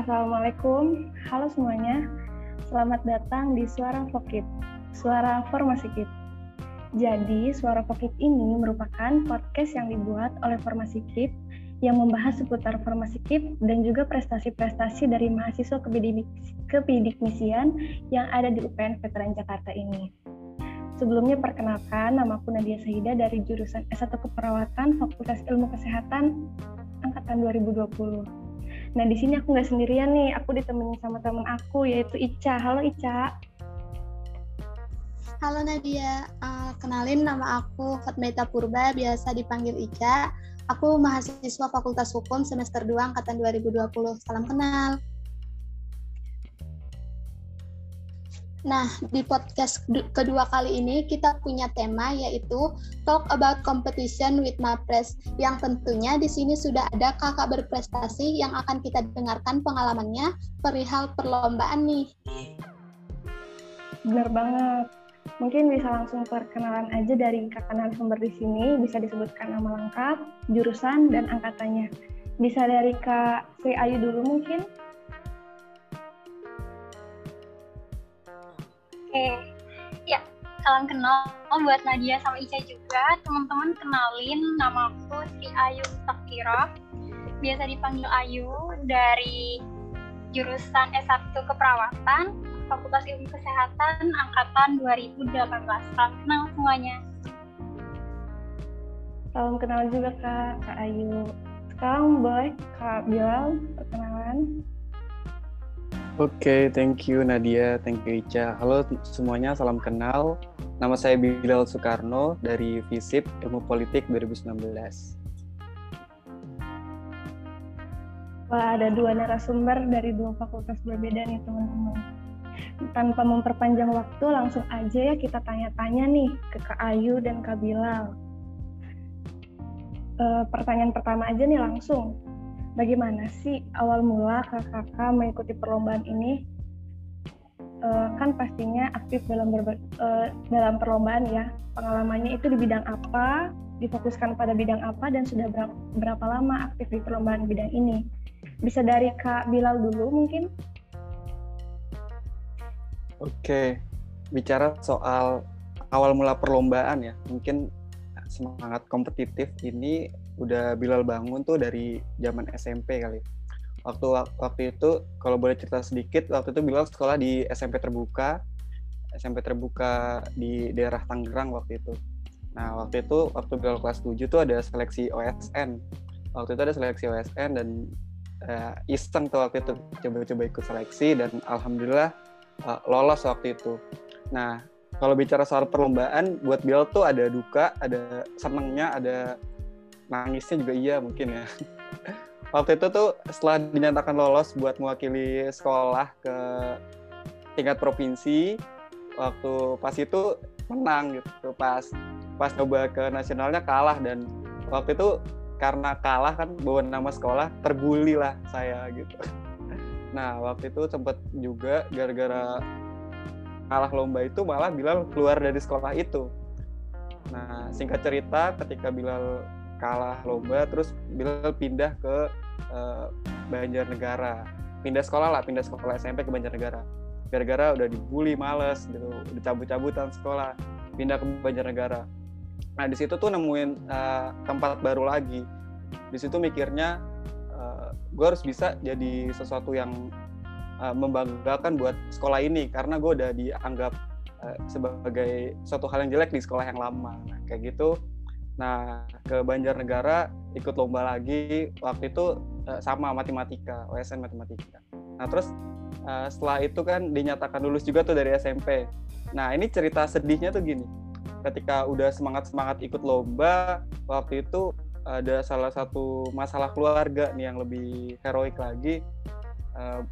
Assalamualaikum, halo semuanya. Selamat datang di Suara Fokit, Suara Formasi Kit. Jadi, Suara Fokit ini merupakan podcast yang dibuat oleh Formasi Kit yang membahas seputar formasi KIP dan juga prestasi-prestasi dari mahasiswa kebidikmisian yang ada di UPN Veteran Jakarta ini. Sebelumnya perkenalkan, nama aku Nadia Sahida dari jurusan S1 Keperawatan Fakultas Ilmu Kesehatan Angkatan 2020. Nah, di sini aku nggak sendirian nih, aku ditemani sama teman aku yaitu Ica. Halo Ica. Halo Nadia, uh, kenalin nama aku Fatmeta Purba, biasa dipanggil Ica. Aku mahasiswa Fakultas Hukum semester 2 angkatan 2020. Salam kenal. Nah, di podcast kedua kali ini kita punya tema yaitu Talk About Competition with Mapres yang tentunya di sini sudah ada kakak berprestasi yang akan kita dengarkan pengalamannya perihal perlombaan nih. Benar banget. Mungkin bisa langsung perkenalan aja dari kakak narasumber di sini, bisa disebutkan nama lengkap, jurusan, dan angkatannya. Bisa dari Kak Sri Ayu dulu mungkin? Oke, ya salam kenal buat Nadia sama Ica juga. Teman-teman kenalin nama aku Sri Ayu Takira, biasa dipanggil Ayu dari jurusan S1 Keperawatan Fakultas Ilmu Kesehatan angkatan 2018. Salam kenal semuanya. Salam kenal juga Kak, Kak Ayu. Sekarang Boy, Kak Bilal, perkenalan. Oke, okay, thank you Nadia, thank you Ica. Halo semuanya, salam kenal. Nama saya Bilal Soekarno dari FISIP Ilmu Politik 2019. Wah, ada dua narasumber dari dua fakultas berbeda nih teman-teman tanpa memperpanjang waktu langsung aja ya kita tanya-tanya nih ke Kak Ayu dan Kak Bilal. E, pertanyaan pertama aja nih langsung. Bagaimana sih awal mula kakak-kakak mengikuti perlombaan ini? E, kan pastinya aktif dalam e, dalam perlombaan ya. Pengalamannya itu di bidang apa, difokuskan pada bidang apa, dan sudah berapa, berapa lama aktif di perlombaan bidang ini? Bisa dari Kak Bilal dulu mungkin? Oke, bicara soal awal mula perlombaan ya, mungkin semangat kompetitif ini udah Bilal bangun tuh dari zaman SMP kali. Waktu waktu itu kalau boleh cerita sedikit, waktu itu Bilal sekolah di SMP terbuka, SMP terbuka di daerah Tangerang waktu itu. Nah, waktu itu waktu Bilal kelas 7 tuh ada seleksi OSN. Waktu itu ada seleksi OSN dan uh, iseng tuh waktu itu coba-coba ikut seleksi dan alhamdulillah uh, lolos waktu itu. Nah, kalau bicara soal perlombaan, buat Bill tuh ada duka, ada senengnya, ada nangisnya juga iya mungkin ya. waktu itu tuh setelah dinyatakan lolos buat mewakili sekolah ke tingkat provinsi, waktu pas itu menang gitu. Pas pas coba ke nasionalnya kalah dan waktu itu karena kalah kan bawa nama sekolah terbuli lah saya gitu. Nah waktu itu sempat juga gara-gara kalah lomba itu malah Bilal keluar dari sekolah itu. Nah singkat cerita ketika Bilal kalah lomba terus Bilal pindah ke uh, Banjarnegara. Pindah sekolah lah, pindah sekolah SMP ke Banjarnegara. Gara-gara udah dibully, males gitu, udah cabut-cabutan sekolah, pindah ke Banjarnegara. Nah di situ tuh nemuin uh, tempat baru lagi. Di situ mikirnya gue harus bisa jadi sesuatu yang uh, membanggakan buat sekolah ini karena gue udah dianggap uh, sebagai suatu hal yang jelek di sekolah yang lama nah, kayak gitu nah ke Banjarnegara ikut lomba lagi waktu itu uh, sama matematika OSN matematika. Nah terus uh, setelah itu kan dinyatakan lulus juga tuh dari SMP nah ini cerita sedihnya tuh gini. Ketika udah semangat semangat ikut lomba waktu itu ada salah satu masalah keluarga nih yang lebih heroik lagi. Uh,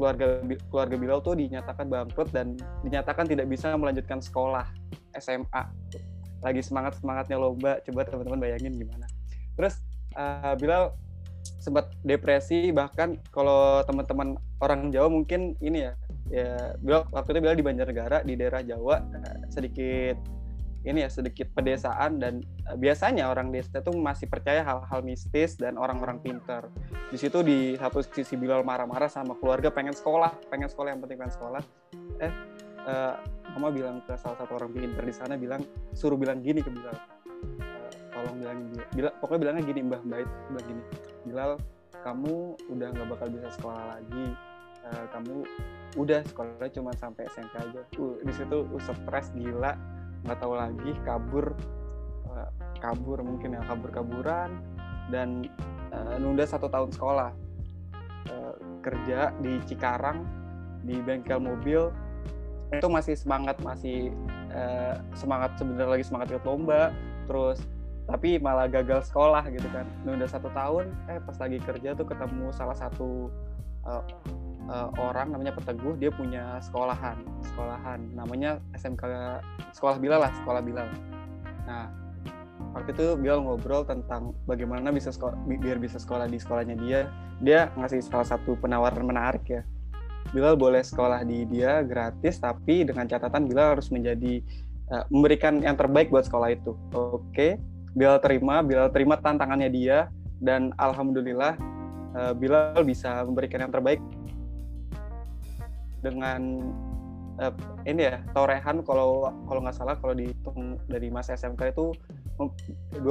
keluarga keluarga Bilal tuh dinyatakan bangkrut dan dinyatakan tidak bisa melanjutkan sekolah SMA lagi semangat semangatnya lomba coba teman-teman bayangin gimana terus uh, Bilal sempat depresi bahkan kalau teman-teman orang Jawa mungkin ini ya ya Bilal waktu itu Bilal di Banjarnegara di daerah Jawa sedikit ini ya sedikit pedesaan dan uh, biasanya orang desa itu masih percaya hal-hal mistis dan orang-orang pintar. Di situ di satu sisi Bilal marah-marah sama keluarga pengen sekolah, pengen sekolah yang penting pengen sekolah. Eh, uh, mama bilang ke salah satu orang pintar di sana bilang suruh bilang gini ke Bilal. Uh, tolong bilang Bilal, pokoknya bilangnya gini Mbah Mbah itu bilang gini. Bilal, kamu udah nggak bakal bisa sekolah lagi. Uh, kamu udah sekolahnya cuma sampai SMP aja. Uh, di situ uh, stres gila nggak tahu lagi kabur uh, kabur mungkin ya kabur kaburan dan uh, nunda satu tahun sekolah uh, kerja di Cikarang di bengkel mobil itu masih semangat masih uh, semangat sebenarnya lagi semangat ikut lomba terus tapi malah gagal sekolah gitu kan. Nunda satu tahun eh pas lagi kerja tuh ketemu salah satu uh, uh, orang namanya Peteguh dia punya sekolahan sekolahan. Namanya SMK sekolah Bilal lah sekolah Bilal. Nah waktu itu Bilal ngobrol tentang bagaimana bisa sekolah, biar bisa sekolah di sekolahnya dia. Dia ngasih salah satu penawaran menarik ya Bilal boleh sekolah di dia gratis tapi dengan catatan Bilal harus menjadi uh, memberikan yang terbaik buat sekolah itu. Oke Bilal terima Bilal terima tantangannya dia dan alhamdulillah uh, Bilal bisa memberikan yang terbaik dengan uh, ini ya torehan kalau kalau nggak salah kalau dihitung dari masa SMK itu 25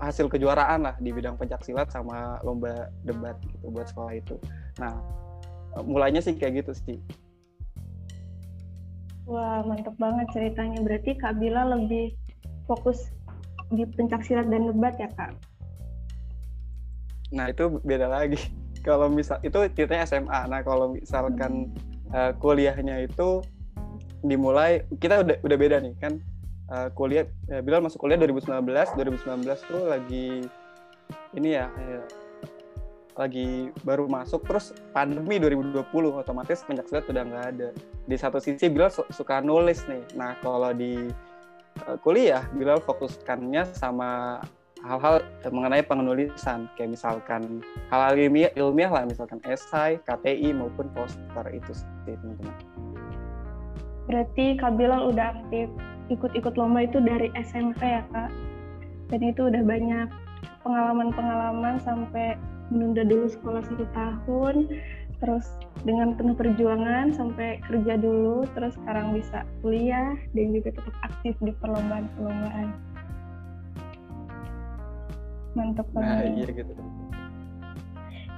hasil kejuaraan lah di bidang pencak silat sama lomba debat gitu buat sekolah itu. Nah, mulainya sih kayak gitu sih. Wah, mantep banget ceritanya. Berarti Kak Bila lebih fokus di pencak silat dan debat ya, Kak? Nah, itu beda lagi kalau misal itu ceritanya SMA. Nah kalau misalkan uh, kuliahnya itu dimulai kita udah udah beda nih kan uh, kuliah ya, Bilal masuk kuliah 2019 2019 tuh lagi ini ya, ya lagi baru masuk. Terus pandemi 2020 otomatis pencak silat udah nggak ada. Di satu sisi Bilal su suka nulis nih. Nah kalau di uh, kuliah Bilal fokuskannya sama hal-hal mengenai penulisan. Kayak misalkan hal-hal ilmiah, ilmiah lah misalkan esai, KTI maupun poster itu sih teman-teman. Berarti Kak Bilal udah aktif ikut-ikut lomba itu dari SMP ya Kak? Dan itu udah banyak pengalaman-pengalaman sampai menunda dulu sekolah satu tahun, terus dengan penuh perjuangan sampai kerja dulu, terus sekarang bisa kuliah dan juga tetap aktif di perlombaan-perlombaan mantap nah, banget. Nah, iya gitu.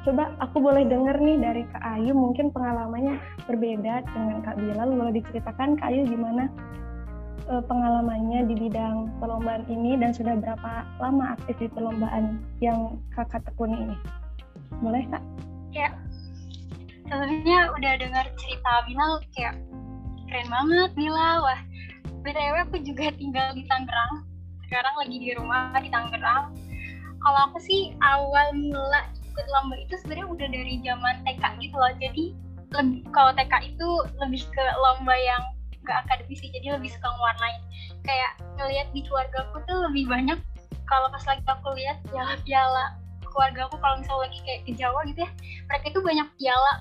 Coba aku boleh dengar nih dari Kak Ayu, mungkin pengalamannya berbeda dengan Kak Bilal. Boleh diceritakan Kak Ayu gimana uh, pengalamannya di bidang perlombaan ini dan sudah berapa lama aktif di perlombaan yang Kakak tekuni ini? Boleh Kak? Ya, sebenarnya udah dengar cerita Bilal kayak keren banget Bila. Wah, BTW aku juga tinggal di Tangerang. Sekarang lagi di rumah di Tangerang kalau aku sih awal mula ikut lomba itu sebenarnya udah dari zaman TK gitu loh jadi kalau TK itu lebih ke lomba yang gak akademis sih jadi lebih suka mewarnai kayak ngelihat di keluarga aku tuh lebih banyak kalau pas lagi aku lihat piala-piala keluarga aku kalau misalnya lagi kayak ke Jawa gitu ya mereka itu banyak piala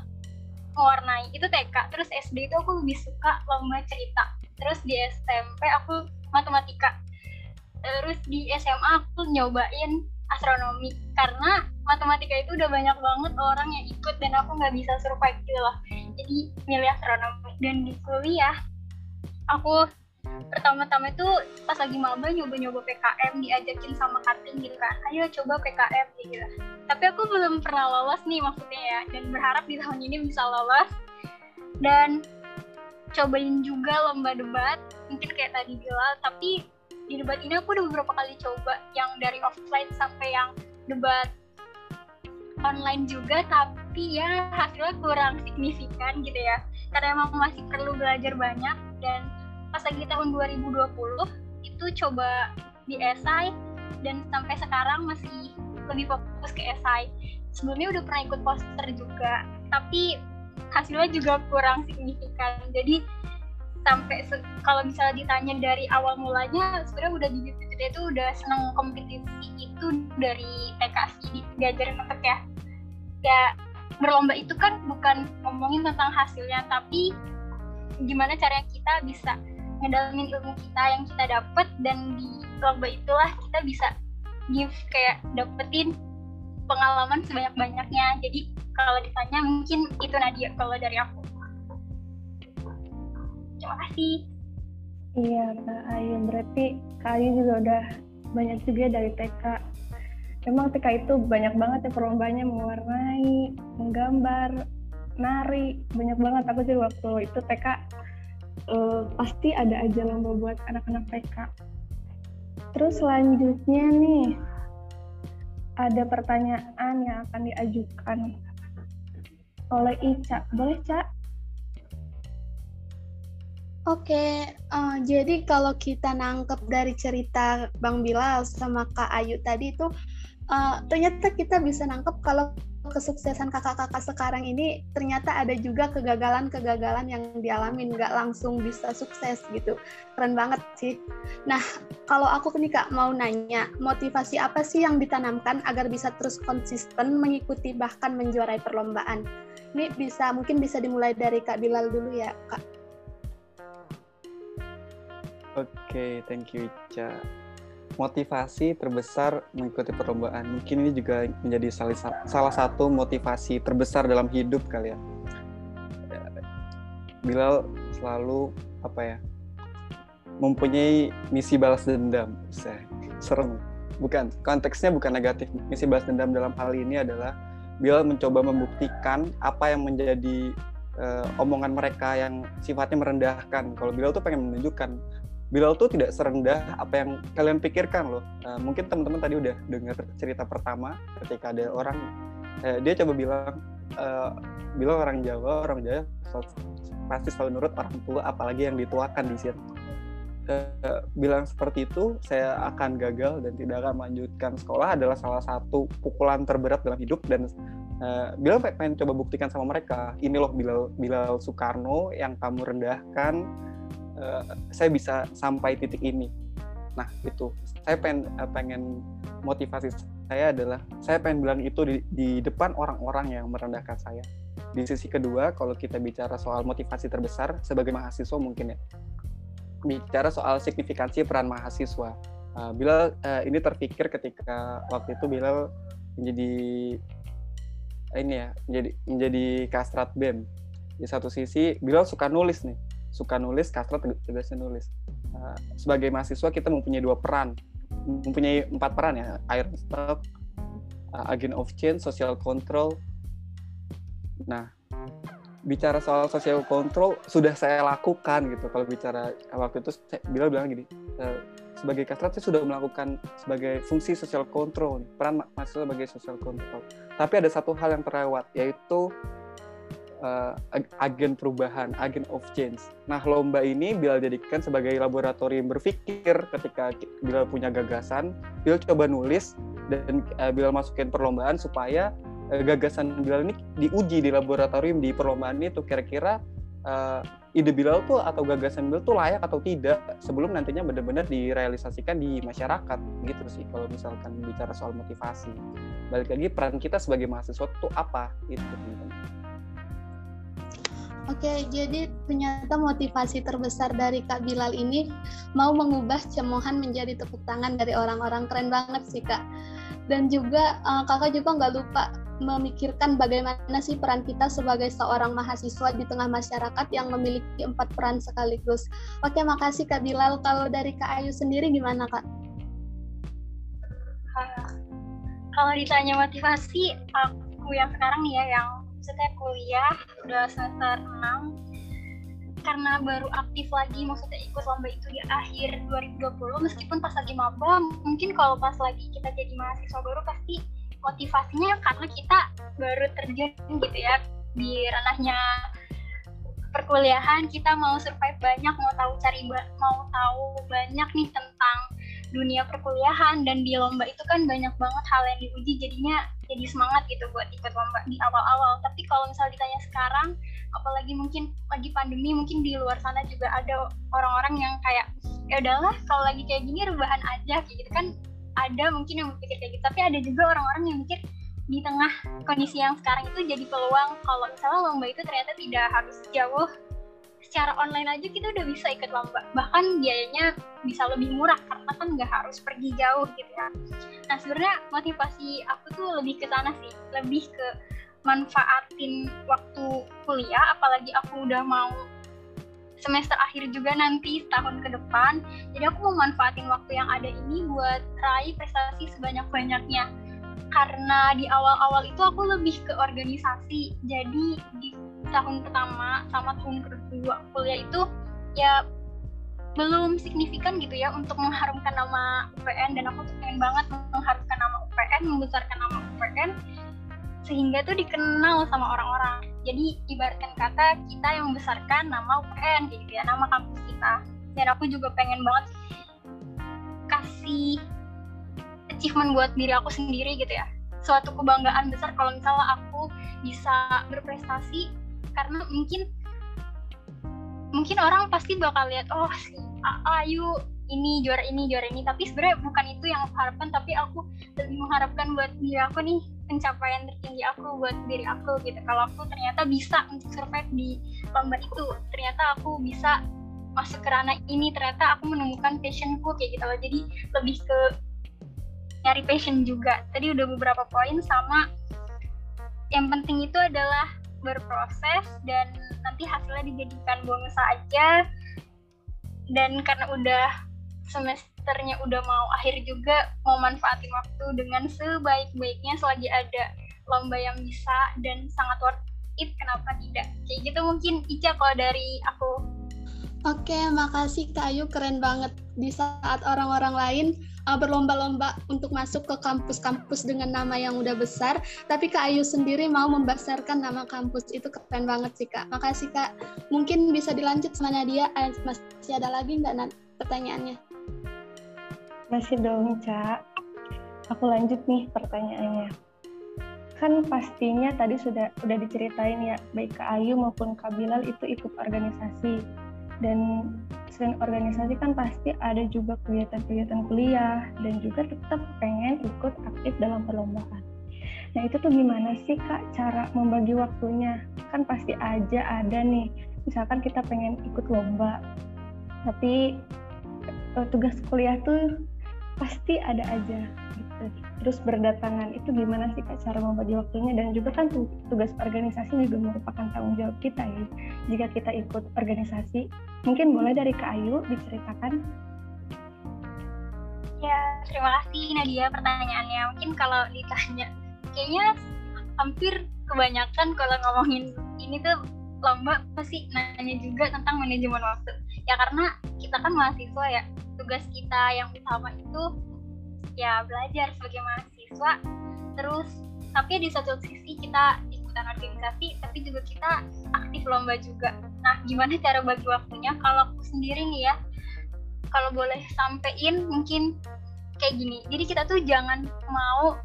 mewarnai itu TK terus SD itu aku lebih suka lomba cerita. Terus di SMP aku matematika. Terus di SMA aku nyobain astronomi karena matematika itu udah banyak banget orang yang ikut dan aku nggak bisa survive gitu loh. Jadi milih astronomi. Dan di kuliah aku pertama-tama itu pas lagi maba nyoba-nyoba PKM diajakin sama Katin gitu kan. Ayo coba PKM gitu. Tapi aku belum pernah lolos nih maksudnya ya dan berharap di tahun ini bisa lolos. Dan cobain juga lomba debat mungkin kayak tadi bilang tapi di debat ini aku udah beberapa kali coba yang dari offline sampai yang debat online juga tapi ya hasilnya kurang signifikan gitu ya karena emang masih perlu belajar banyak. Dan pas lagi tahun 2020 itu coba di esai dan sampai sekarang masih lebih fokus ke esai sebelumnya udah pernah ikut poster juga tapi hasilnya juga kurang signifikan. Jadi sampai kalau misalnya ditanya dari awal mulanya sebenarnya udah di BPTT itu udah seneng kompetisi itu dari TK sih diajarin ya ya berlomba itu kan bukan ngomongin tentang hasilnya tapi gimana caranya kita bisa ngedalamin ilmu kita yang kita dapat dan di lomba itulah kita bisa give kayak dapetin pengalaman sebanyak-banyaknya. Jadi kalau ditanya mungkin itu Nadia kalau dari aku. Terima kasih. Iya Kak Ayu. Berarti Kak Ayu juga udah banyak juga dari TK Emang TK itu banyak banget ya perlombanya mewarnai, menggambar, nari, banyak banget. Aku juga waktu itu TK uh, eh, pasti ada aja lomba buat anak-anak TK. Terus selanjutnya nih, ada pertanyaan yang akan diajukan oleh Ica. Boleh, Cak? Oke, uh, jadi kalau kita nangkep dari cerita Bang Bilal sama Kak Ayu tadi itu, uh, ternyata kita bisa nangkep kalau kesuksesan kakak-kakak sekarang ini ternyata ada juga kegagalan-kegagalan yang dialami nggak langsung bisa sukses gitu. Keren banget sih. Nah kalau aku nih kak mau nanya motivasi apa sih yang ditanamkan agar bisa terus konsisten mengikuti bahkan menjuarai perlombaan? Ini bisa mungkin bisa dimulai dari kak Bilal dulu ya kak. Oke, okay, thank you Ica motivasi terbesar mengikuti perlombaan. Mungkin ini juga menjadi salah, satu motivasi terbesar dalam hidup kali ya. Bilal selalu apa ya mempunyai misi balas dendam. Serem. Bukan konteksnya bukan negatif. Misi balas dendam dalam hal ini adalah Bilal mencoba membuktikan apa yang menjadi uh, omongan mereka yang sifatnya merendahkan. Kalau Bilal tuh pengen menunjukkan Bilal tuh tidak serendah apa yang kalian pikirkan loh. Uh, mungkin teman-teman tadi udah dengar cerita pertama ketika ada orang uh, dia coba bilang uh, Bilal orang Jawa, orang Jawa pasti selalu nurut orang tua apalagi yang dituakan di sini. Uh, bilang seperti itu saya akan gagal dan tidak akan melanjutkan sekolah adalah salah satu pukulan terberat dalam hidup dan uh, Bilal pengen coba buktikan sama mereka ini loh Bilal Bilal Soekarno yang kamu rendahkan uh, saya bisa sampai titik ini. Nah itu. Saya pengen uh, pengen motivasi saya adalah saya pengen bilang itu di, di depan orang-orang yang merendahkan saya. Di sisi kedua kalau kita bicara soal motivasi terbesar sebagai mahasiswa mungkin ya. Bicara soal signifikansi peran mahasiswa. Bilal uh, ini terpikir ketika waktu itu Bilal menjadi ini ya menjadi menjadi kastrat bem. Di satu sisi Bilal suka nulis nih suka nulis, kasrat tegasnya nulis. Uh, sebagai mahasiswa kita mempunyai dua peran, mempunyai empat peran ya, Iron Stop, uh, Agent of Change, Social Control. Nah, bicara soal social control sudah saya lakukan gitu. Kalau bicara waktu itu saya bilang gini, uh, sebagai kasrat saya sudah melakukan sebagai fungsi social control, peran mahasiswa sebagai social control. Tapi ada satu hal yang terlewat yaitu uh, agen perubahan, agen of change. Nah, lomba ini bila jadikan sebagai laboratorium berpikir ketika bila punya gagasan, bila coba nulis dan uh, bila masukin perlombaan supaya uh, gagasan bila ini diuji di laboratorium di perlombaan itu kira-kira uh, ide Bilal tuh atau gagasan Bilal tuh layak atau tidak sebelum nantinya benar-benar direalisasikan di masyarakat gitu sih kalau misalkan bicara soal motivasi. Balik lagi peran kita sebagai mahasiswa tuh apa itu Oke, jadi ternyata motivasi terbesar dari Kak Bilal ini mau mengubah cemohan menjadi tepuk tangan dari orang-orang keren banget sih Kak. Dan juga uh, kakak juga nggak lupa memikirkan bagaimana sih peran kita sebagai seorang mahasiswa di tengah masyarakat yang memiliki empat peran sekaligus. Oke, makasih Kak Bilal. Kalau dari Kak Ayu sendiri gimana Kak? Uh, kalau ditanya motivasi, aku yang sekarang nih ya yang maksudnya kuliah udah semester 6 karena baru aktif lagi maksudnya ikut lomba itu di akhir 2020 meskipun pas lagi maba mungkin kalau pas lagi kita jadi mahasiswa baru pasti motivasinya karena kita baru terjun gitu ya di ranahnya perkuliahan kita mau survive banyak mau tahu cari mau tahu banyak nih tentang dunia perkuliahan dan di lomba itu kan banyak banget hal yang diuji jadinya jadi semangat gitu buat ikut lomba di awal-awal. Tapi kalau misal ditanya sekarang apalagi mungkin lagi pandemi mungkin di luar sana juga ada orang-orang yang kayak ya udahlah kalau lagi kayak gini rebahan aja kayak gitu kan. Ada mungkin yang mikir kayak gitu. Tapi ada juga orang-orang yang mikir di tengah kondisi yang sekarang itu jadi peluang. Kalau misalnya lomba itu ternyata tidak harus jauh secara online aja kita udah bisa ikut lomba. Bahkan biayanya bisa lebih murah karena kan nggak harus pergi jauh gitu ya. Nah sebenarnya motivasi aku tuh lebih ke sana sih. Lebih ke manfaatin waktu kuliah apalagi aku udah mau semester akhir juga nanti setahun ke depan. Jadi aku mau manfaatin waktu yang ada ini buat raih prestasi sebanyak-banyaknya. Karena di awal-awal itu aku lebih ke organisasi. Jadi di tahun pertama sama tahun kedua kuliah itu ya belum signifikan gitu ya untuk mengharumkan nama UPN dan aku tuh pengen banget mengharumkan nama UPN membesarkan nama UPN sehingga tuh dikenal sama orang-orang. Jadi ibaratkan kata kita yang membesarkan nama UPN gitu ya, nama kampus kita. Dan aku juga pengen banget kasih achievement buat diri aku sendiri gitu ya. Suatu kebanggaan besar kalau misalnya aku bisa berprestasi karena mungkin mungkin orang pasti bakal lihat oh si Ayu ini juara ini juara ini. Tapi sebenarnya bukan itu yang aku harapkan tapi aku lebih mengharapkan buat diri aku nih pencapaian tertinggi aku buat diri aku gitu. Kalau aku ternyata bisa untuk survive di lomba itu ternyata aku bisa masuk ke ranah ini ternyata aku menemukan passionku kayak gitu loh. Jadi lebih ke nyari passion juga. Tadi udah beberapa poin sama yang penting itu adalah berproses dan nanti hasilnya dijadikan bonus saja dan karena udah semesternya udah mau akhir juga mau manfaatin waktu dengan sebaik-baiknya selagi ada lomba yang bisa dan sangat worth it kenapa tidak? Kayak gitu mungkin Ica kalau dari aku. Oke, makasih Kak Ayu, keren banget. Di saat orang-orang lain uh, berlomba-lomba untuk masuk ke kampus-kampus dengan nama yang udah besar, tapi Kak Ayu sendiri mau membesarkan nama kampus itu keren banget sih Kak. Makasih Kak. Mungkin bisa dilanjut sama Nadia. Eh, masih ada lagi nggak pertanyaannya? Masih dong, Cak. Aku lanjut nih pertanyaannya. Kan pastinya tadi sudah udah diceritain ya, baik Kak Ayu maupun Kak Bilal itu ikut organisasi. Dan selain organisasi kan pasti ada juga kegiatan-kegiatan kuliah dan juga tetap pengen ikut aktif dalam perlombaan. Nah itu tuh gimana sih Kak cara membagi waktunya? Kan pasti aja ada nih, misalkan kita pengen ikut lomba, tapi eh, tugas kuliah tuh pasti ada aja. Terus berdatangan itu gimana sih kak cara membagi waktunya dan juga kan tugas organisasi juga merupakan tanggung jawab kita ya. Jika kita ikut organisasi, mungkin boleh dari Kak Ayu diceritakan. Ya, terima kasih Nadia pertanyaannya. Mungkin kalau ditanya, kayaknya hampir kebanyakan kalau ngomongin ini tuh lomba pasti nanya juga tentang manajemen waktu. Ya karena kita kan mahasiswa ya, tugas kita yang utama itu ya belajar sebagai mahasiswa. Terus tapi di satu sisi kita ikutan organisasi tapi juga kita aktif lomba juga. Nah gimana cara bagi waktunya? Kalau aku sendiri nih ya kalau boleh sampein mungkin kayak gini. Jadi kita tuh jangan mau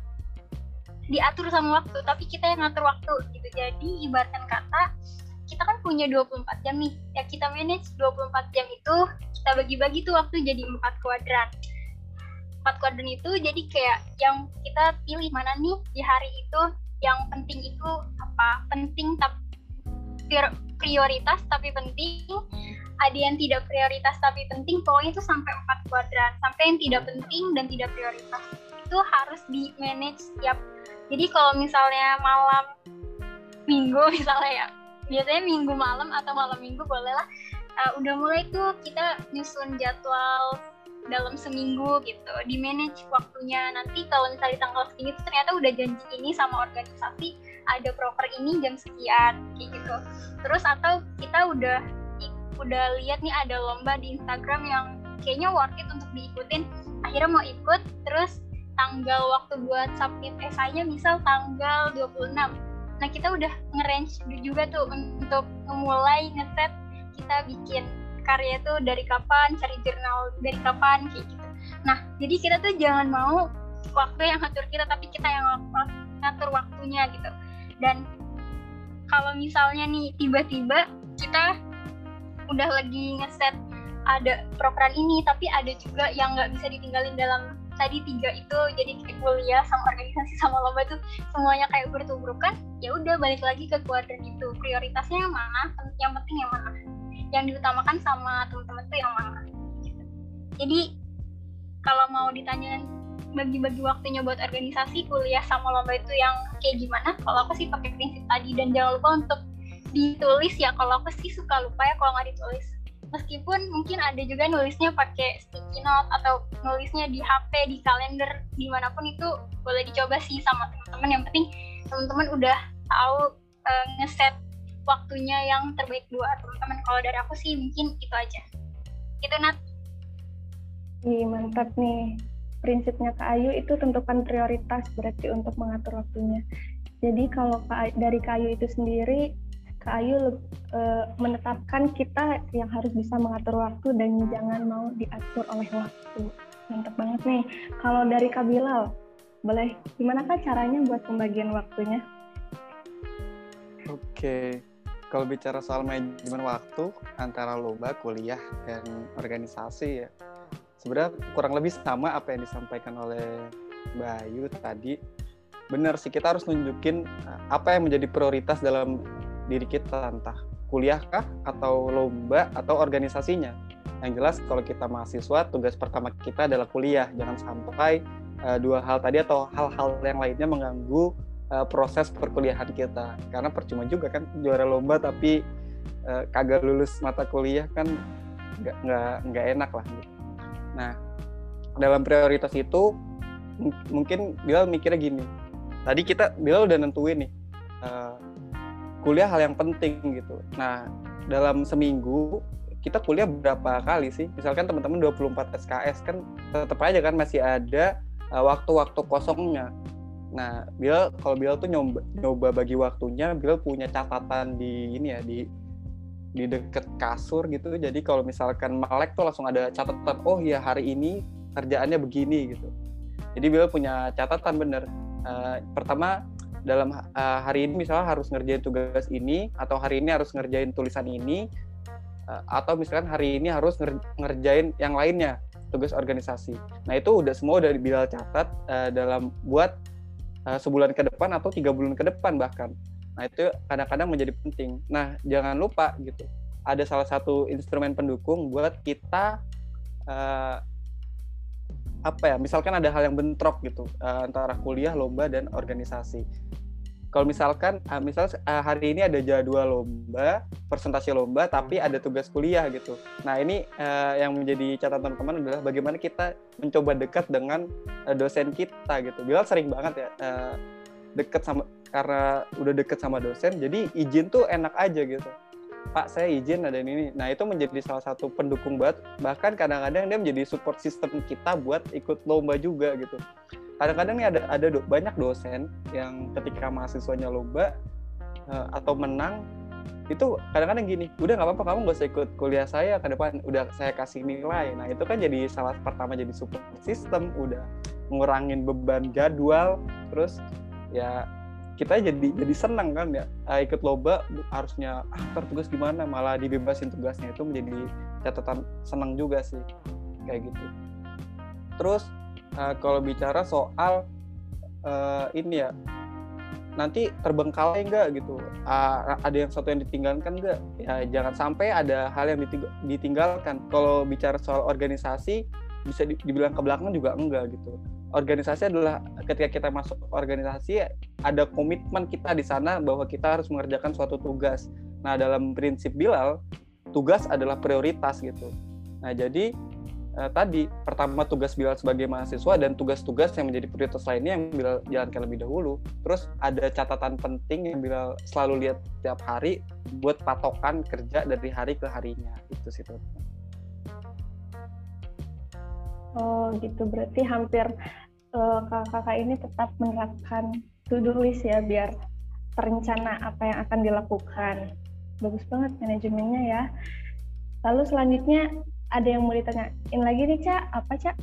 diatur sama waktu tapi kita yang ngatur waktu gitu. Jadi ibaratkan kata kita kan punya 24 jam nih. Ya kita manage 24 jam itu kita bagi-bagi tuh waktu jadi empat kuadran empat kuadran itu jadi kayak yang kita pilih mana nih di hari itu yang penting itu apa? Penting tapi prioritas tapi penting. Ada yang tidak prioritas tapi penting pokoknya itu sampai empat kuadran sampai yang tidak penting dan tidak prioritas itu harus di manage setiap. Jadi kalau misalnya malam minggu misalnya ya biasanya minggu malam atau malam minggu bolehlah uh, udah mulai tuh kita nyusun jadwal dalam seminggu gitu di manage waktunya. Nanti kalau misalnya di tanggal segini tuh ternyata udah janji ini sama organisasi ada proper ini jam sekian kayak gitu. Terus atau kita udah udah lihat nih ada lomba di Instagram yang kayaknya worth it untuk diikutin. Akhirnya mau ikut terus tanggal waktu buat submit esainya misal tanggal 26 Nah kita udah nge-range juga tuh untuk memulai ngeset kita bikin karya tuh dari kapan, cari jurnal dari kapan kayak gitu. Nah jadi kita tuh jangan mau waktu yang ngatur kita tapi kita yang ngatur waktunya gitu. Dan kalau misalnya nih tiba-tiba kita udah lagi ngeset ada program ini tapi ada juga yang nggak bisa ditinggalin dalam tadi tiga itu jadi kuliah sama organisasi sama lomba tuh semuanya kayak bertumbukan ya udah balik lagi ke kuadran itu prioritasnya yang mana yang penting yang mana yang diutamakan sama teman-teman tuh yang mana gitu. jadi kalau mau ditanya bagi-bagi waktunya buat organisasi kuliah sama lomba itu yang kayak gimana? Kalau aku sih pakai prinsip tadi dan jangan lupa untuk ditulis ya. Kalau aku sih suka lupa ya kalau nggak ditulis. Meskipun mungkin ada juga nulisnya pakai sticky note atau nulisnya di HP di kalender di mana pun itu boleh dicoba sih sama teman-teman. Yang penting teman-teman udah tahu uh, ngeset waktunya yang terbaik buat teman-teman kalau dari aku sih mungkin itu aja itu Nat Ih, mantap nih prinsipnya Kak Ayu itu tentukan prioritas berarti untuk mengatur waktunya jadi kalau dari Kak Ayu itu sendiri Kak Ayu uh, menetapkan kita yang harus bisa mengatur waktu dan jangan mau diatur oleh waktu. Mantap banget nih. Kalau dari Kak Bilal, boleh gimana Kak caranya buat pembagian waktunya? Oke, kalau bicara soal manajemen waktu antara lomba, kuliah, dan organisasi ya, sebenarnya kurang lebih sama apa yang disampaikan oleh Mbak Ayu tadi. Benar sih, kita harus nunjukin eh, apa yang menjadi prioritas dalam diri kita entah kuliah kah atau lomba atau organisasinya yang jelas kalau kita mahasiswa tugas pertama kita adalah kuliah jangan sampai uh, dua hal tadi atau hal-hal yang lainnya mengganggu uh, proses perkuliahan kita karena percuma juga kan juara lomba tapi uh, kagak lulus mata kuliah kan nggak nggak nggak enak lah gitu. nah dalam prioritas itu mungkin Bilal mikirnya gini tadi kita Bilal udah nentuin nih uh, kuliah hal yang penting gitu. Nah, dalam seminggu kita kuliah berapa kali sih? Misalkan teman-teman 24 SKS kan tetap aja kan masih ada uh, waktu-waktu kosongnya. Nah, Bill kalau Bill tuh nyoba, nyoba bagi waktunya, Bill punya catatan di ini ya di di deket kasur gitu. Jadi kalau misalkan melek tuh langsung ada catatan, oh ya hari ini kerjaannya begini gitu. Jadi Bill punya catatan bener. Uh, pertama dalam uh, hari ini misalnya harus ngerjain tugas ini atau hari ini harus ngerjain tulisan ini uh, atau misalkan hari ini harus ngerjain yang lainnya tugas organisasi. Nah itu udah semua udah Bilal catat uh, dalam buat uh, sebulan ke depan atau tiga bulan ke depan bahkan. Nah itu kadang-kadang menjadi penting. Nah jangan lupa gitu ada salah satu instrumen pendukung buat kita uh, apa ya misalkan ada hal yang bentrok gitu uh, antara kuliah lomba dan organisasi kalau misalkan uh, misal uh, hari ini ada jadwal lomba presentasi lomba tapi ada tugas kuliah gitu. Nah ini uh, yang menjadi catatan teman adalah bagaimana kita mencoba dekat dengan uh, dosen kita gitu. Bilal sering banget ya uh, dekat sama karena udah deket sama dosen jadi izin tuh enak aja gitu Pak saya izin ada ini. Nah itu menjadi salah satu pendukung banget. Bahkan kadang-kadang dia menjadi support system kita buat ikut lomba juga gitu. Kadang-kadang nih ada ada do, banyak dosen yang ketika mahasiswanya lomba uh, atau menang itu kadang-kadang gini udah nggak apa-apa kamu gak usah ikut kuliah saya ke depan. Udah saya kasih nilai. Nah itu kan jadi salah pertama jadi support system udah ngurangin beban jadwal terus ya kita jadi jadi senang kan ya. Uh, ikut lomba harusnya ah tugas gimana? Malah dibebasin tugasnya itu menjadi catatan senang juga sih kayak gitu. Terus uh, kalau bicara soal uh, ini ya nanti terbengkalai enggak gitu? Uh, ada yang satu yang ditinggalkan enggak ya jangan sampai ada hal yang ditinggalkan. Kalau bicara soal organisasi bisa dibilang ke belakang juga enggak gitu organisasi adalah ketika kita masuk organisasi ada komitmen kita di sana bahwa kita harus mengerjakan suatu tugas. Nah, dalam prinsip Bilal, tugas adalah prioritas gitu. Nah, jadi eh, tadi pertama tugas Bilal sebagai mahasiswa dan tugas-tugas yang menjadi prioritas lainnya yang Bilal jalankan lebih dahulu. Terus ada catatan penting yang Bilal selalu lihat tiap hari buat patokan kerja dari hari ke harinya. Itu sih teman Oh gitu, berarti hampir uh, kakak-kakak ini tetap menerapkan to-do list ya biar terencana apa yang akan dilakukan. Bagus banget manajemennya ya. Lalu selanjutnya ada yang mau ditanyain lagi nih Cak, apa Cak?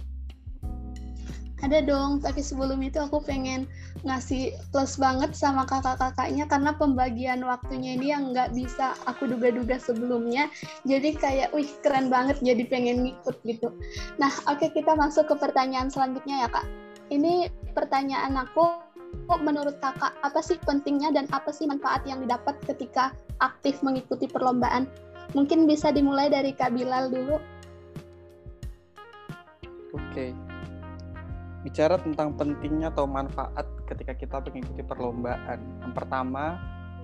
Ada dong, tapi sebelum itu aku pengen ngasih plus banget sama kakak-kakaknya karena pembagian waktunya ini yang nggak bisa aku duga-duga sebelumnya. Jadi kayak, wih keren banget, jadi pengen ngikut gitu. Nah, oke okay, kita masuk ke pertanyaan selanjutnya ya kak. Ini pertanyaan aku, menurut kakak apa sih pentingnya dan apa sih manfaat yang didapat ketika aktif mengikuti perlombaan? Mungkin bisa dimulai dari Kak Bilal dulu. Oke. Bicara tentang pentingnya atau manfaat ketika kita mengikuti perlombaan. Yang pertama,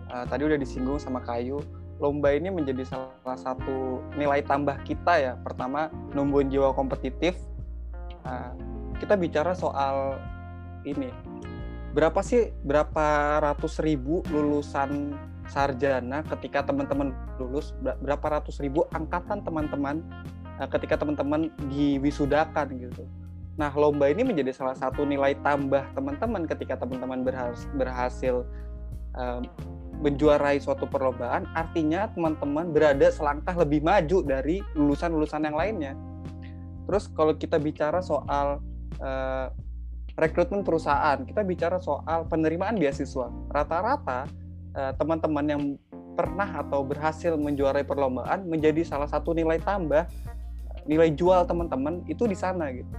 uh, tadi udah disinggung sama Kayu, lomba ini menjadi salah satu nilai tambah kita ya. Pertama, numbuhin jiwa kompetitif. Uh, kita bicara soal ini, berapa sih berapa ratus ribu lulusan sarjana ketika teman-teman lulus berapa ratus ribu angkatan teman-teman uh, ketika teman-teman diwisudakan gitu. Nah, lomba ini menjadi salah satu nilai tambah teman-teman ketika teman-teman berhasil, berhasil uh, menjuarai suatu perlombaan, artinya teman-teman berada selangkah lebih maju dari lulusan-lulusan yang lainnya. Terus kalau kita bicara soal uh, rekrutmen perusahaan, kita bicara soal penerimaan beasiswa. Rata-rata uh, teman-teman yang pernah atau berhasil menjuarai perlombaan menjadi salah satu nilai tambah nilai jual teman-teman itu di sana gitu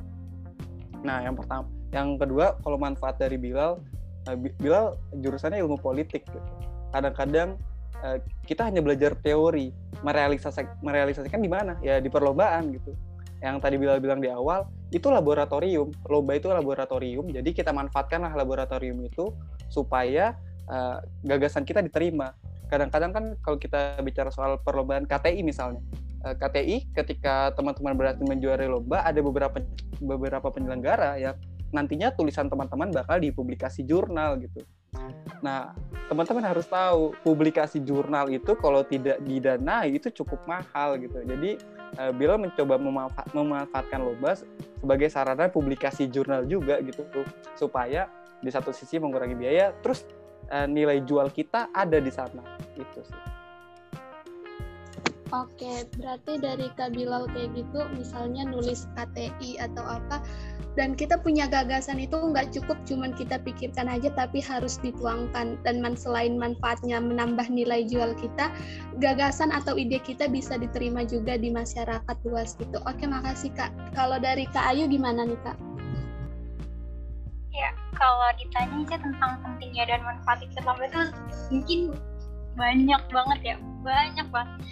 Nah, yang pertama, yang kedua kalau manfaat dari Bilal, uh, Bilal jurusannya ilmu politik gitu. Kadang-kadang uh, kita hanya belajar teori, merealisasikan merealisasikan di mana? Ya di perlombaan gitu. Yang tadi Bilal bilang di awal, itu laboratorium. Lomba itu laboratorium, jadi kita manfaatkanlah laboratorium itu supaya uh, gagasan kita diterima. Kadang-kadang kan kalau kita bicara soal perlombaan KTI misalnya, Eh, KTI ketika teman-teman berhasil menjuarai lomba ada beberapa beberapa penyelenggara yang nantinya tulisan teman-teman bakal dipublikasi jurnal gitu. Nah, teman-teman harus tahu publikasi jurnal itu kalau tidak didanai itu cukup mahal gitu. Jadi uh, Bila mencoba memanfa memanfaatkan lomba sebagai sarana publikasi jurnal juga gitu tuh supaya di satu sisi mengurangi biaya, terus uh, nilai jual kita ada di sana itu sih. Oke, berarti dari Kak Bilal kayak gitu, misalnya nulis KTI atau apa, dan kita punya gagasan itu nggak cukup cuman kita pikirkan aja, tapi harus dituangkan. Dan man, selain manfaatnya menambah nilai jual kita, gagasan atau ide kita bisa diterima juga di masyarakat luas gitu. Oke, makasih Kak. Kalau dari Kak Ayu gimana nih Kak? Ya, kalau ditanya aja tentang pentingnya dan manfaat itu mungkin banyak banget ya, banyak banget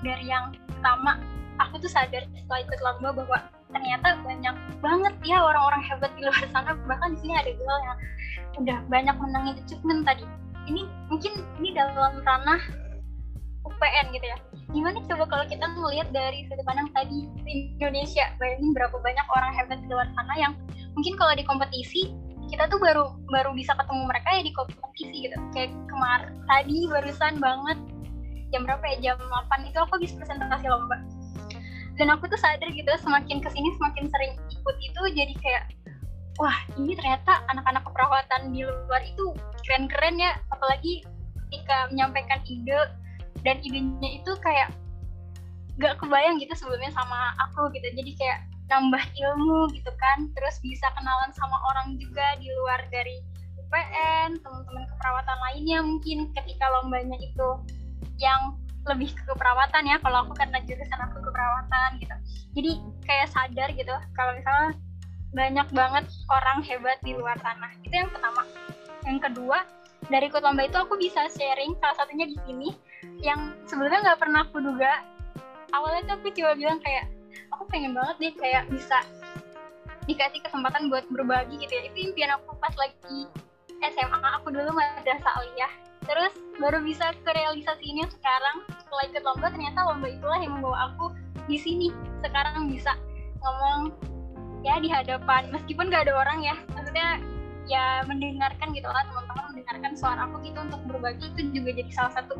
dari yang pertama aku tuh sadar setelah ikut lomba bahwa ternyata banyak banget ya orang-orang hebat di luar sana. Bahkan di sini ada gue yang udah banyak menangin achievement tadi. Ini mungkin ini dalam ranah UPN gitu ya. Gimana coba kalau kita melihat dari sudut pandang tadi di Indonesia? Bayangin berapa banyak orang hebat di luar sana yang mungkin kalau di kompetisi kita tuh baru baru bisa ketemu mereka ya di kompetisi gitu. Kayak kemarin tadi barusan banget jam berapa ya? Jam 8 itu aku habis presentasi lomba. Dan aku tuh sadar gitu semakin ke sini semakin sering ikut itu jadi kayak wah ini ternyata anak-anak keperawatan di luar itu keren-keren ya. Apalagi ketika menyampaikan ide dan idenya itu kayak gak kebayang gitu sebelumnya sama aku gitu. Jadi kayak nambah ilmu gitu kan. Terus bisa kenalan sama orang juga di luar dari UPN teman-teman keperawatan lainnya mungkin ketika lombanya itu yang lebih ke keperawatan ya kalau aku karena jurusan aku keperawatan gitu. Jadi kayak sadar gitu kalau misalnya banyak banget orang hebat di luar tanah. Itu yang pertama. Yang kedua dari ikut lomba itu aku bisa sharing salah satunya di sini yang sebelumnya nggak pernah aku duga. Awalnya tuh aku cuma bilang kayak aku pengen banget deh kayak bisa dikasih kesempatan buat berbagi gitu ya. Itu impian aku pas lagi SMA aku dulu madrasah aliyah terus baru bisa ke realisasi ini sekarang setelah ikut lomba ternyata lomba itulah yang membawa aku di sini. Sekarang bisa ngomong ya di hadapan meskipun gak ada orang ya. Maksudnya ya mendengarkan gitu lah teman-teman mendengarkan suara aku gitu untuk berbagi. Itu juga jadi salah satu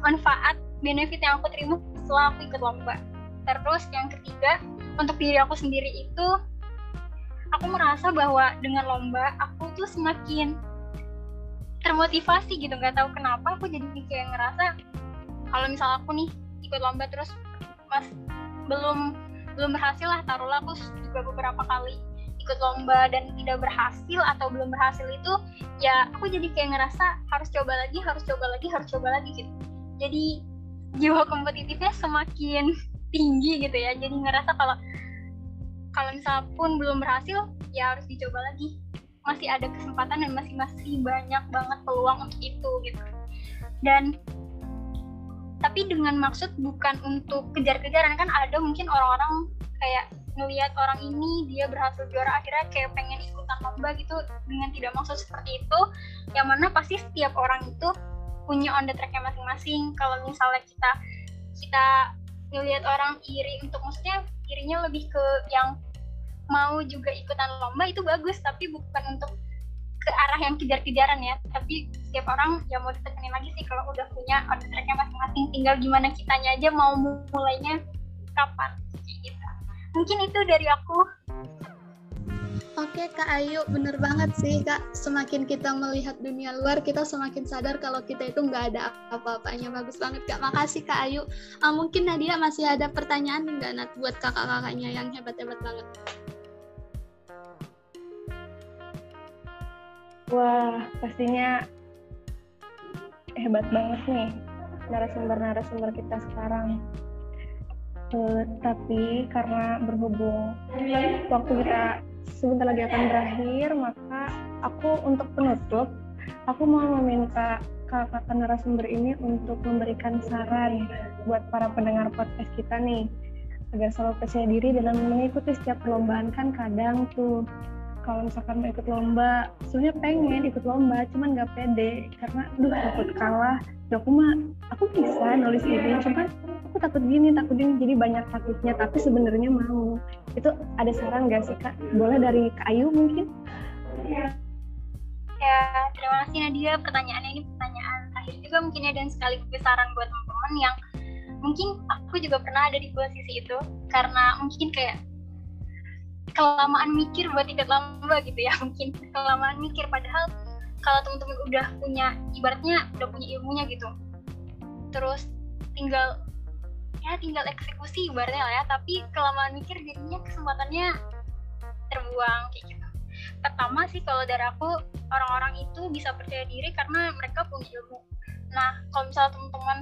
manfaat benefit yang aku terima setelah aku ikut lomba. Terus yang ketiga untuk diri aku sendiri itu aku merasa bahwa dengan lomba aku tuh semakin termotivasi gitu nggak tahu kenapa aku jadi kayak ngerasa kalau misal aku nih ikut lomba terus mas belum belum berhasil lah taruhlah aku juga beberapa kali ikut lomba dan tidak berhasil atau belum berhasil itu ya aku jadi kayak ngerasa harus coba lagi harus coba lagi harus coba lagi gitu. Jadi jiwa kompetitifnya semakin tinggi gitu ya jadi ngerasa kalau kalau misal pun belum berhasil ya harus dicoba lagi masih ada kesempatan dan masih masih banyak banget peluang untuk itu gitu. Dan tapi dengan maksud bukan untuk kejar-kejaran kan ada mungkin orang-orang kayak ngelihat orang ini dia berhasil juara akhirnya kayak pengen ikutan lomba gitu dengan tidak maksud seperti itu yang mana pasti setiap orang itu punya on the tracknya masing-masing. Kalau misalnya kita kita ngelihat orang iri untuk maksudnya irinya lebih ke yang mau juga ikutan lomba itu bagus tapi bukan untuk ke arah yang kejar-kejaran ya tapi setiap orang ya mau ditekenin lagi sih kalau udah punya on the tracknya masing-masing tinggal gimana kitanya aja mau mulainya kapan gitu mungkin itu dari aku Oke Kak Ayu, bener banget sih Kak. Semakin kita melihat dunia luar, kita semakin sadar kalau kita itu nggak ada apa-apanya. Bagus banget Kak. Makasih Kak Ayu. Uh, mungkin Nadia masih ada pertanyaan nggak Nat buat kakak-kakaknya yang hebat-hebat banget? Wah, pastinya hebat banget nih narasumber-narasumber kita sekarang. Uh, tapi karena berhubung waktu kita sebentar lagi akan berakhir, maka aku untuk penutup, aku mau meminta kakak narasumber ini untuk memberikan saran buat para pendengar podcast kita nih, agar selalu percaya diri dalam mengikuti setiap perlombaan kan kadang tuh kalau misalkan mau ikut lomba, sebenarnya pengen ikut lomba, cuman nggak pede karena, duh takut kalah. Ya aku mah, aku bisa nulis ini, cuman aku takut gini, takut gini, jadi banyak takutnya. Tapi sebenarnya mau. Itu ada saran nggak sih kak? Boleh dari Kak Ayu mungkin? Ya, terima kasih Nadia. Pertanyaannya ini pertanyaan terakhir juga mungkin ya dan sekaligus saran buat teman-teman yang mungkin aku juga pernah ada di posisi itu karena mungkin kayak kelamaan mikir buat ikut lomba gitu ya mungkin kelamaan mikir. Padahal kalau teman-teman udah punya ibaratnya udah punya ilmunya gitu terus tinggal ya tinggal eksekusi ibaratnya lah ya tapi kelamaan mikir jadinya kesempatannya terbuang kayak gitu. Pertama sih kalau dari aku orang-orang itu bisa percaya diri karena mereka punya ilmu. Nah kalau misalnya teman-teman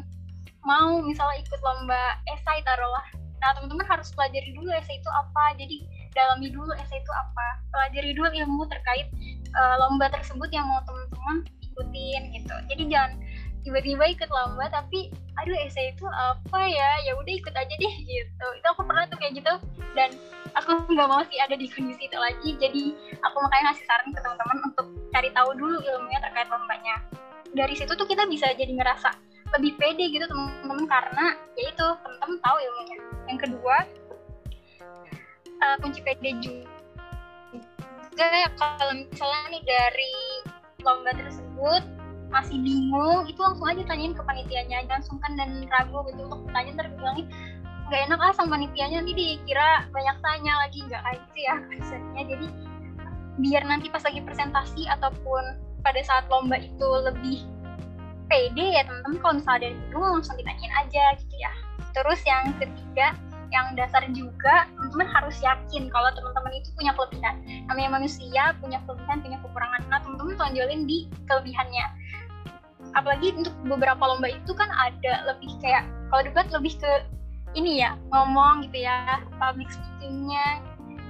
mau misalnya ikut lomba esai taruhlah. Nah teman-teman harus pelajari dulu esai itu apa. Jadi dalami dulu esai itu apa. Pelajari dulu ilmu terkait uh, lomba tersebut yang mau teman-teman ikutin gitu. Jadi jangan tiba-tiba ikut lomba tapi aduh esai itu apa ya? Ya udah ikut aja deh gitu. Itu aku pernah tuh kayak gitu. Dan aku nggak mau sih ada di kondisi itu lagi. Jadi aku makanya ngasih saran ke teman-teman untuk cari tahu dulu ilmunya terkait lombanya. Dari situ tuh kita bisa jadi ngerasa lebih pede gitu teman-teman karena ya itu teman-teman tahu ilmunya. Yang kedua uh, kunci PD juga ya kalau misalnya nih dari lomba tersebut masih bingung itu langsung aja tanyain ke panitianya jangan sungkan dan ragu gitu. Untuk bertanya ntar bilangin nggak enak ah sama panitianya. Nanti dikira banyak tanya lagi nggak kayak gitu ya biasanya jadi biar nanti pas lagi presentasi ataupun pada saat lomba itu lebih pede ya teman-teman kalau misalnya ada yang bingung langsung ditanyain aja gitu ya. Terus yang ketiga yang dasar juga teman-teman harus yakin kalau teman-teman itu punya kelebihan. Namanya manusia punya kelebihan punya kekurangan. Nah teman-teman tonjolin di kelebihannya. Apalagi untuk beberapa lomba itu kan ada lebih kayak kalau debat lebih ke ini ya ngomong gitu ya public speakingnya.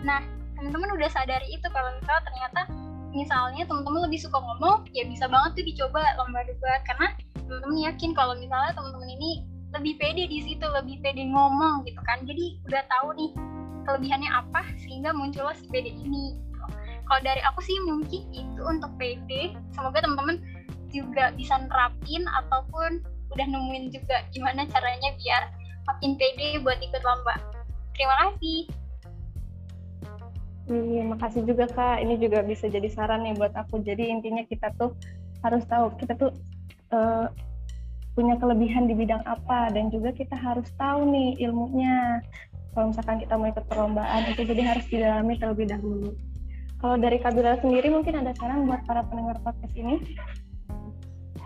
Nah teman-teman udah sadari itu kalau misalnya ternyata misalnya teman-teman lebih suka ngomong ya bisa banget tuh dicoba lomba debat. Karena teman-teman yakin kalau misalnya teman-teman ini lebih pede di situ lebih pede ngomong gitu kan jadi udah tahu nih kelebihannya apa sehingga muncullah si pede ini gitu. kalau dari aku sih mungkin itu untuk pede semoga teman-teman juga bisa nerapin ataupun udah nemuin juga gimana caranya biar makin pede buat ikut lomba terima kasih Iya, makasih juga Kak. Ini juga bisa jadi saran nih buat aku. Jadi intinya kita tuh harus tahu kita tuh uh, punya kelebihan di bidang apa dan juga kita harus tahu nih ilmunya. Kalau misalkan kita mau ikut perlombaan itu jadi harus didalami terlebih dahulu. Kalau dari Kabila sendiri mungkin ada saran buat para pendengar podcast ini?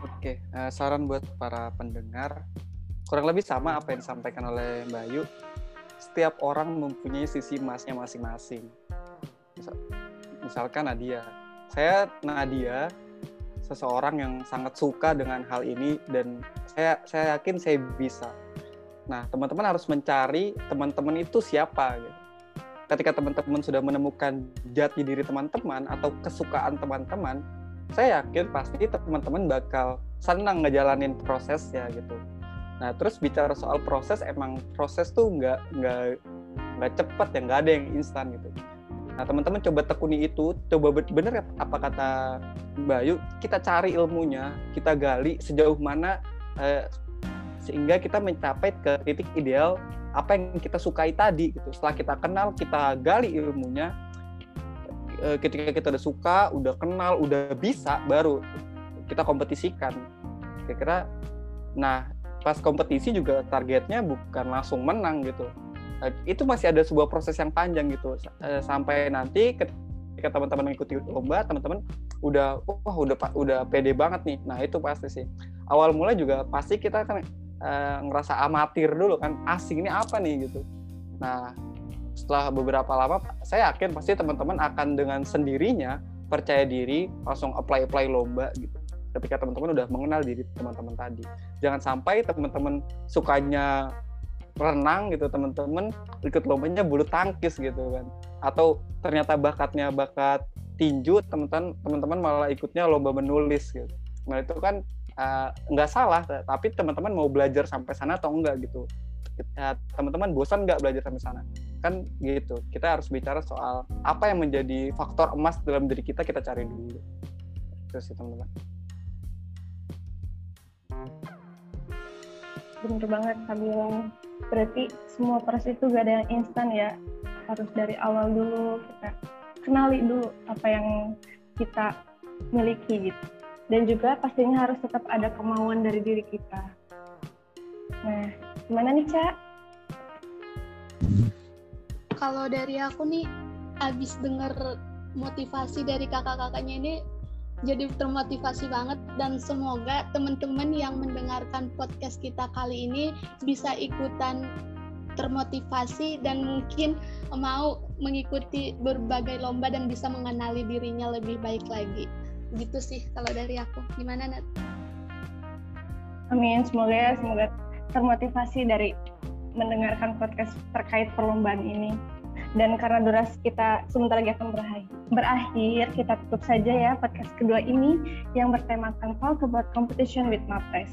Oke uh, saran buat para pendengar kurang lebih sama apa yang disampaikan oleh Mbak Ayu. Setiap orang mempunyai sisi emasnya masing-masing. Misal, misalkan Nadia. Saya Nadia seseorang yang sangat suka dengan hal ini dan saya saya yakin saya bisa. Nah, teman-teman harus mencari teman-teman itu siapa gitu. Ketika teman-teman sudah menemukan jati diri teman-teman atau kesukaan teman-teman, saya yakin pasti teman-teman bakal senang ngejalanin prosesnya gitu. Nah, terus bicara soal proses, emang proses tuh nggak nggak nggak cepat ya, nggak ada yang instan gitu. Nah, teman-teman coba tekuni itu, coba bener apa kata Bayu, kita cari ilmunya, kita gali sejauh mana eh, sehingga kita mencapai ke titik ideal apa yang kita sukai tadi gitu. Setelah kita kenal, kita gali ilmunya, eh, ketika kita udah suka, udah kenal, udah bisa, baru kita kompetisikan. Kira-kira, nah pas kompetisi juga targetnya bukan langsung menang gitu itu masih ada sebuah proses yang panjang gitu. Eh, sampai nanti ketika teman-teman mengikuti lomba teman-teman udah wah udah udah pede banget nih. Nah itu pasti sih. Awal mulai juga pasti kita kan uh, ngerasa amatir dulu kan asing ini apa nih? gitu. Nah setelah beberapa lama saya yakin pasti teman-teman akan dengan sendirinya percaya diri langsung apply apply lomba gitu. Ketika teman-teman udah mengenal diri teman-teman tadi. Jangan sampai teman-teman sukanya renang gitu teman-teman ikut lombanya bulu tangkis gitu kan. Atau ternyata bakatnya bakat tinju teman-teman teman-teman malah ikutnya lomba menulis gitu. Nah itu kan uh, nggak salah tapi teman-teman mau belajar sampai sana atau enggak gitu. Ya, teman-teman bosan nggak belajar sampai sana kan gitu kita harus bicara soal apa yang menjadi faktor emas dalam diri kita kita cari dulu itu sih teman-teman bener banget Kak bilang berarti semua proses itu gak ada yang instan ya? Harus dari awal dulu kita kenali dulu apa yang kita miliki gitu. Dan juga pastinya harus tetap ada kemauan dari diri kita. Nah gimana nih Cak? Kalau dari aku nih abis denger motivasi dari kakak-kakaknya ini jadi termotivasi banget dan semoga teman-teman yang mendengarkan podcast kita kali ini bisa ikutan termotivasi dan mungkin mau mengikuti berbagai lomba dan bisa mengenali dirinya lebih baik lagi. Gitu sih kalau dari aku. Gimana Nat? Amin, semoga ya semoga termotivasi dari mendengarkan podcast terkait perlombaan ini dan karena durasi kita sebentar lagi akan berakhir, berakhir kita tutup saja ya podcast kedua ini yang bertemakan Talk About Competition with Mapres.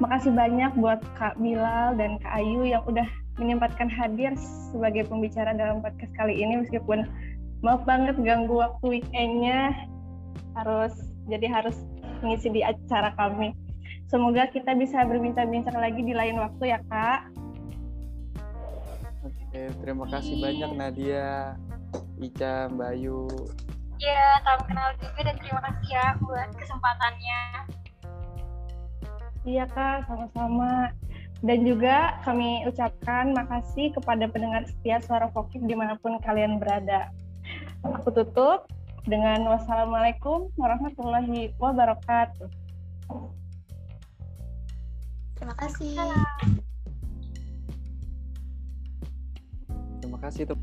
Makasih banyak buat Kak Bilal dan Kak Ayu yang udah menyempatkan hadir sebagai pembicara dalam podcast kali ini meskipun maaf banget ganggu waktu weekendnya harus jadi harus mengisi di acara kami. Semoga kita bisa berbincang-bincang lagi di lain waktu ya Kak. Oke, terima kasih banyak Nadia, Ica, Mbak Ayu. Iya, salam kenal juga dan terima kasih ya buat kesempatannya. Iya kak, sama-sama. Dan juga kami ucapkan makasih kepada pendengar setia suara Fokif di mana pun kalian berada. Aku tutup dengan wassalamualaikum warahmatullahi wabarakatuh. Terima kasih. Salam. Kasih tuh.